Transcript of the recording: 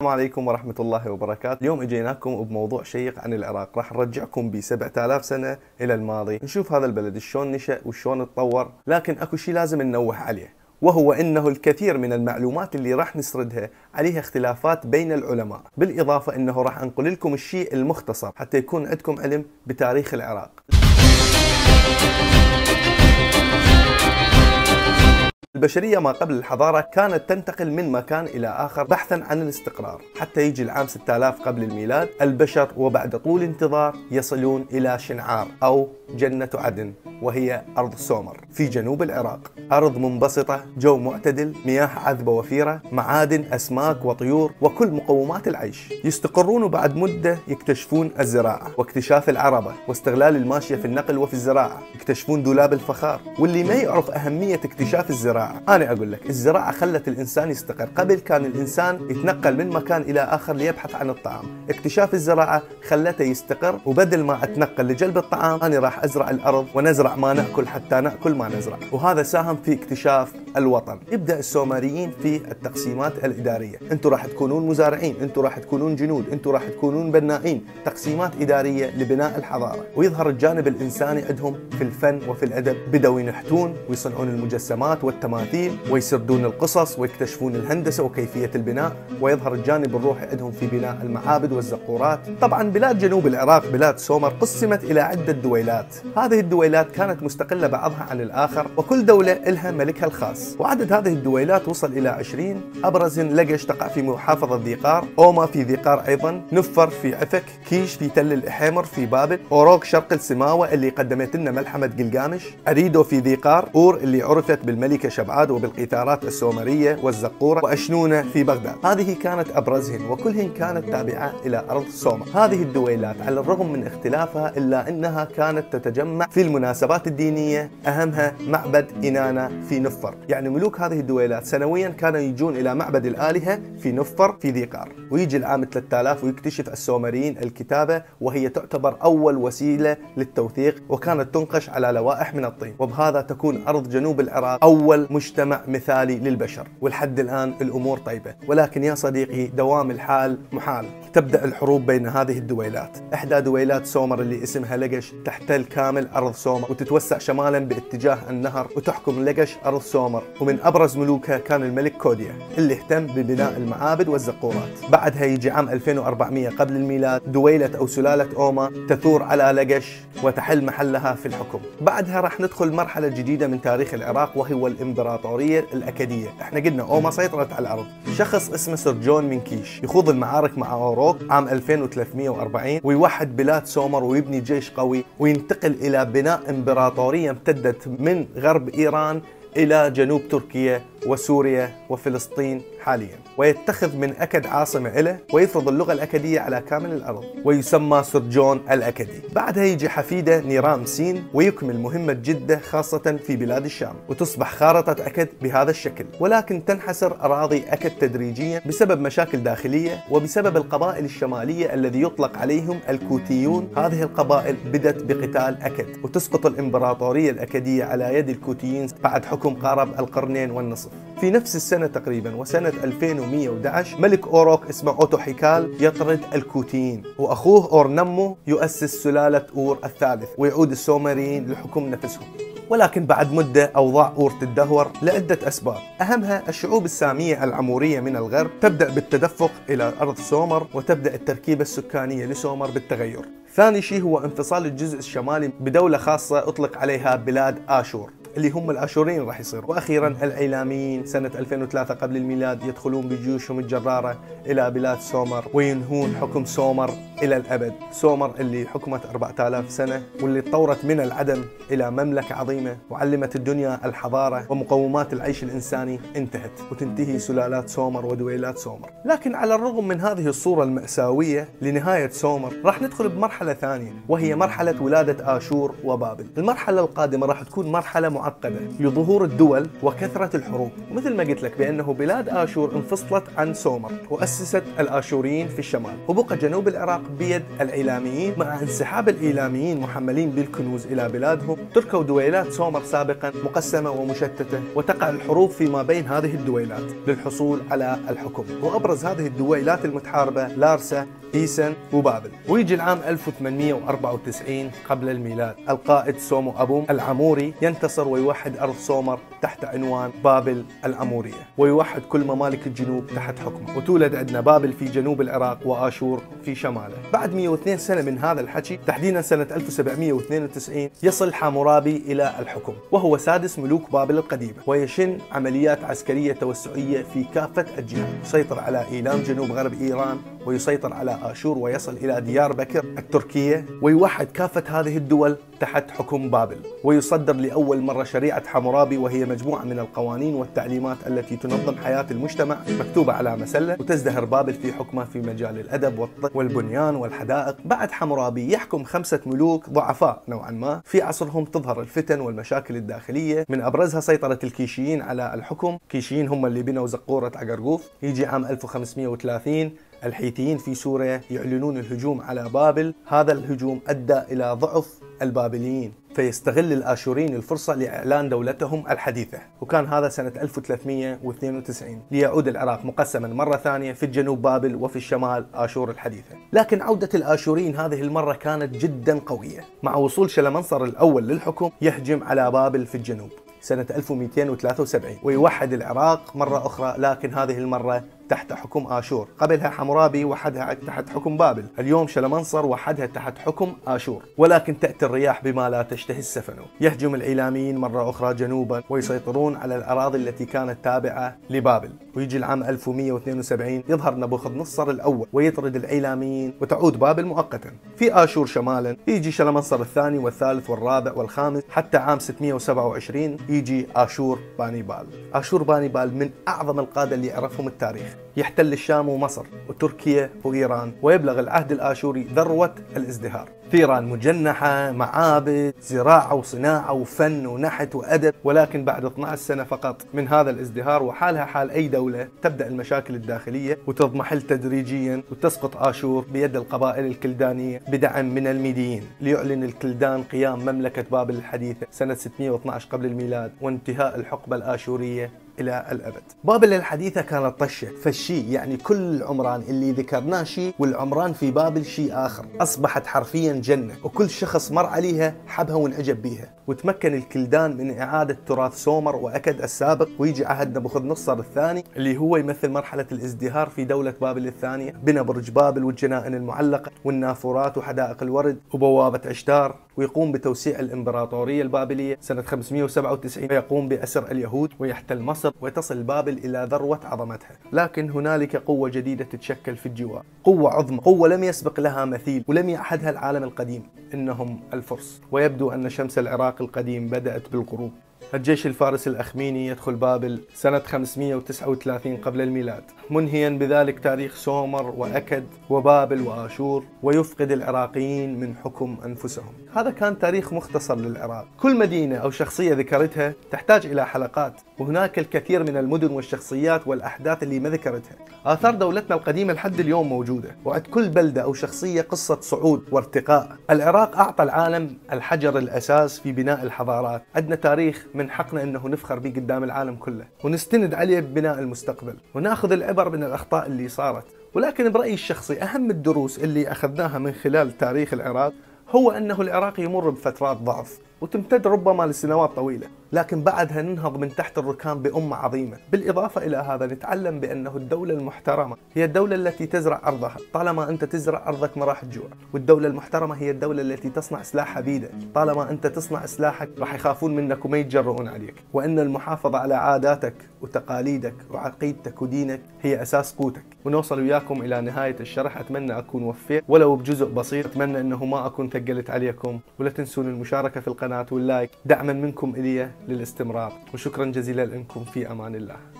السلام عليكم ورحمة الله وبركاته. اليوم إجيناكم بموضوع شيق عن العراق. راح نرجعكم ب 7000 سنة إلى الماضي. نشوف هذا البلد شلون نشأ وشلون تطور لكن أكو شيء لازم ننوه عليه وهو إنه الكثير من المعلومات اللي راح نسردها عليها اختلافات بين العلماء، بالإضافة إنه راح أنقل لكم الشيء المختصر حتى يكون عندكم علم بتاريخ العراق. البشرية ما قبل الحضارة كانت تنتقل من مكان إلى آخر بحثا عن الاستقرار. حتى يجي العام 6000 قبل الميلاد البشر وبعد طول انتظار يصلون إلى شنعار أو جنة عدن وهي أرض سومر في جنوب العراق. أرض منبسطة جو معتدل مياه عذبة وفيرة معادن أسماك وطيور وكل مقومات العيش. يستقرون بعد مدة يكتشفون الزراعة واكتشاف العربة واستغلال الماشية في النقل وفي الزراعة. يكتشفون دولاب الفخار واللي ما يعرف أهمية اكتشاف الزراعة أنا أقول لك الزراعة خلت الإنسان يستقر. قبل كان الإنسان يتنقل من مكان إلى آخر ليبحث عن الطعام. اكتشاف الزراعة خلته يستقر وبدل ما أتنقل لجلب الطعام أنا راح أزرع الأرض ونزرع ما نأكل حتى نأكل ما نزرع. وهذا ساهم في اكتشاف الوطن. يبدأ السومريين في التقسيمات الإدارية. أنتم راح تكونون مزارعين أنتم راح تكونون جنود أنتم راح تكونون بنائين. تقسيمات إدارية لبناء الحضارة. ويظهر الجانب الإنساني عندهم في الفن وفي الأدب. بدأوا ينحتون ويصنعون المجسمات والتماثيل ويسردون القصص ويكتشفون الهندسة وكيفية البناء. ويظهر الجانب الروحي عندهم في بناء المعابد والزقورات. طبعا بلاد جنوب العراق بلاد سومر قسمت إلى عدة دويلات. هذه الدويلات كانت مستقلة بعضها عن الآخر وكل دولة لها ملكها الخاص. وعدد هذه الدويلات وصل إلى 20 أبرز لقش تقع في محافظة ذيقار أوما في ذيقار أيضا نفر في عفك كيش في تل الإحمر في بابل أوروك شرق السماوة اللي قدمت لنا ملحمة قلقامش أريدو في ذيقار أور اللي عرفت بالملكة شبعاد وبالقيثارات السومرية والزقورة وأشنونة في بغداد. هذه كانت أبرزهن وكلهن كانت تابعة إلى أرض سومر. هذه الدويلات على الرغم من اختلافها إلا أنها كانت تتجمع في المناسبات الدينية أهمها معبد إنانا في نفر. يعني ملوك هذه الدويلات سنويا كانوا يجون إلى معبد الآلهة في نفر في ذيقار ويجي العام 3000 ويكتشف السومريين الكتابة وهي تعتبر أول وسيلة للتوثيق وكانت تنقش على لوائح من الطين. وبهذا تكون أرض جنوب العراق أول مجتمع مثالي للبشر. والحد الآن الأمور طيبة. ولكن يا صديقي دوام الحال محال. تبدأ الحروب بين هذه الدويلات. إحدى دويلات سومر اللي اسمها لقش تحتل كامل أرض سومر وتتوسع شمالا باتجاه النهر وتحكم لقش أرض سومر. ومن أبرز ملوكها كان الملك كوديا اللي اهتم ببناء المعابد والزقورات بعدها يجي عام 2400 قبل الميلاد دويلة أو سلالة أوما تثور على لقش وتحل محلها في الحكم. بعدها راح ندخل مرحلة جديدة من تاريخ العراق وهو الإمبراطورية الأكدية إحنا قلنا أوما سيطرت على الأرض. شخص اسمه سرجون من كيش يخوض المعارك مع أوروك عام 2340 ويوحد بلاد سومر ويبني جيش قوي وينتقل إلى بناء إمبراطورية امتدت من غرب إيران إلى جنوب تركيا وسوريا وفلسطين. حاليا ويتخذ من أكد عاصمة له ويفرض اللغة الأكدية على كامل الأرض ويسمى سرجون الأكدي بعدها يجي حفيده نرام سين ويكمل مهمة جده خاصة في بلاد الشام وتصبح خارطة أكد بهذا الشكل. ولكن تنحسر أراضي أكد تدريجيا بسبب مشاكل داخلية وبسبب القبائل الشمالية الذي يطلق عليهم الكوتيون. هذه القبائل بدت بقتال أكد وتسقط الإمبراطورية الأكدية على يد الكوتيين بعد حكم قارب القرنين والنصف. في نفس السنة تقريبا وسنة 2111 ملك أوروك اسمه أوتو حيكال يطرد الكوتيين وأخوه أورنمو يؤسس سلالة أور الثالث ويعود السومريين لحكم نفسهم. ولكن بعد مدة أوضاع أور تدهور لعدة أسباب. أهمها الشعوب السامية العمورية من الغرب. تبدأ بالتدفق إلى أرض سومر وتبدأ التركيبة السكانية لسومر بالتغير. ثاني شيء هو انفصال الجزء الشمالي بدولة خاصة أطلق عليها بلاد آشور. اللي هم الاشوريين راح يصيروا. وأخيرا العيلاميين سنة 2003 قبل الميلاد يدخلون بجيوشهم الجرارة إلى بلاد سومر وينهون حكم سومر. إلى الأبد. سومر اللي حكمت 4000 سنة واللي تطورت من العدم إلى مملكة عظيمة وعلمت الدنيا الحضارة ومقومات العيش الإنساني انتهت وتنتهي سلالات سومر ودويلات سومر. لكن على الرغم من هذه الصورة المأساوية لنهاية سومر راح ندخل بمرحلة ثانية وهي مرحلة ولادة آشور وبابل. المرحلة القادمة راح تكون مرحلة معقدة لظهور الدول وكثرة الحروب. مثل ما قلت لك بأنه بلاد آشور انفصلت عن سومر وأسست الآشوريين في الشمال وبقى جنوب العراق بيد الإيلاميين مع انسحاب الإيلاميين محملين بالكنوز إلى بلادهم تركوا دويلات سومر سابقا مقسمة ومشتتة وتقع الحروب فيما بين هذه الدويلات للحصول على الحكم. وأبرز هذه الدويلات المتحاربة لارسا إيسن وبابل. ويجي العام 1894 قبل الميلاد. القائد سومو أبوم العموري ينتصر ويوحد أرض سومر تحت عنوان بابل العمورية. ويوحد كل ممالك الجنوب تحت حكمه. وتولد عندنا بابل في جنوب العراق وآشور في شماله. بعد 102 سنة من هذا الحكي تحديدا سنة 1792 يصل حامورابي إلى الحكم وهو سادس ملوك بابل القديمة ويشن عمليات عسكرية توسعية في كافة الجهات يسيطر على إيلام جنوب غرب إيران ويسيطر على آشور ويصل إلى ديار بكر التركية ويوحد كافة هذه الدول تحت حكم بابل ويصدر لأول مرة شريعة حمورابي وهي مجموعة من القوانين والتعليمات التي تنظم حياة المجتمع مكتوبة على مسلة وتزدهر بابل في حكمه في مجال الأدب والبنيان والحدائق. بعد حمورابي يحكم خمسة ملوك ضعفاء نوعا ما في عصرهم تظهر الفتن والمشاكل الداخلية. من أبرزها سيطرة الكيشيين على الحكم كيشيين هم اللي بنوا زقورة عقرقوف يجي عام 1530 الحيثيين في سوريا يعلنون الهجوم على بابل. هذا الهجوم أدى إلى ضعف البابليين فيستغل الآشوريين الفرصة لإعلان دولتهم الحديثة. وكان هذا سنة 1392 ليعود العراق مقسما مرة ثانية في الجنوب بابل وفي الشمال آشور الحديثة. لكن عودة الآشوريين هذه المرة كانت جدا قوية. مع وصول شلمنصر الأول للحكم يهجم على بابل في الجنوب. سنة 1273 ويوحد العراق مرة أخرى لكن هذه المرة تحت حكم آشور. قبلها حمورابي وحدها تحت حكم بابل. اليوم شلمنصر وحدها تحت حكم آشور. ولكن تأتي الرياح بما لا تشتهي السفن. يهجم العيلاميين مرة أخرى جنوبا ويسيطرون على الأراضي التي كانت تابعة لبابل. ويجي العام 1172 يظهر نبوخذ نصر الأول ويطرد العيلاميين وتعود بابل مؤقتا. في آشور شمالا يجي شلمنصر الثاني والثالث والرابع والخامس حتى عام 627 يجي آشور بانيبال. آشور بانيبال من أعظم القادة اللي يعرفهم التاريخ. يحتل الشام ومصر وتركيا وإيران ويبلغ العهد الآشوري ذروة الازدهار. ثيران مجنحة معابد زراعة وصناعة وفن ونحت وأدب ولكن بعد 12 سنة فقط من هذا الازدهار وحالها حال أي دولة تبدأ المشاكل الداخلية وتضمحل تدريجيا وتسقط آشور بيد القبائل الكلدانية بدعم من الميديين. ليعلن الكلدان قيام مملكة بابل الحديثة سنة 612 قبل الميلاد وانتهاء الحقبة الآشورية إلى الأبد. بابل الحديثة كانت طشة فد شي يعني كل العمران اللي ذكرناه شيء والعمران في بابل شيء آخر. أصبحت حرفيا جنة وكل شخص مر عليها حبها وانعجب بيها. وتمكن الكلدان من إعادة تراث سومر وأكد السابق ويجي عهد نبوخذ نصر الثاني اللي هو يمثل مرحلة الازدهار في دولة بابل الثانية. بنى برج بابل والجنائن المعلقة والنافورات وحدائق الورد وبوابة عشتار. ويقوم بتوسيع الإمبراطورية البابلية سنة 597 ويقوم بأسر اليهود ويحتل مصر. وتصل بابل إلى ذروة عظمتها. لكن هنالك قوة جديدة تتشكل في الجوار. قوة عظمى. قوة لم يسبق لها مثيل ولم يعهدها العالم القديم. إنهم الفرس. ويبدو أن شمس العراق القديم بدأت بالغروب. الجيش الفارسي الأخميني يدخل بابل سنة 539 قبل الميلاد منهيا بذلك تاريخ سومر وأكد وبابل وآشور ويفقد العراقيين من حكم أنفسهم. هذا كان تاريخ مختصر للعراق. كل مدينة أو شخصية ذكرتها تحتاج إلى حلقات وهناك الكثير من المدن والشخصيات والأحداث اللي ما ذكرتها. آثار دولتنا القديمة لحد اليوم موجودة وعند كل بلدة أو شخصية قصة صعود وارتقاء. العراق أعطى العالم الحجر الأساس في بناء الحضارات عندنا تاريخ من حقنا أنه نفخر به قدام العالم كله ونستند عليه ببناء المستقبل ونأخذ العبر من الأخطاء اللي صارت. ولكن برأيي الشخصي أهم الدروس اللي أخذناها من خلال تاريخ العراق هو أنه العراق يمر بفترات ضعف. وتمتد ربما لسنوات طويلة لكن بعدها ننهض من تحت الركام بأمة عظيمة. بالإضافة إلى هذا نتعلم بأنه الدولة المحترمة هي الدولة التي تزرع أرضها. طالما أنت تزرع أرضك ما راح تجوع والدولة المحترمة هي الدولة التي تصنع سلاحها بيدك طالما أنت تصنع سلاحك راح يخافون منك وما يتجرؤون عليك. وأن المحافظة على عاداتك وتقاليدك وعقيدتك ودينك هي أساس قوتك. ونوصل وياكم إلى نهاية الشرح. أتمنى أكون وفيت. ولو بجزء بسيط أتمنى أنه ما أكون ثقلت عليكم. ولا تنسون المشاركة في القناة واللايك دعما منكم إلي للاستمرار وشكرا جزيلا لكم في أمان الله.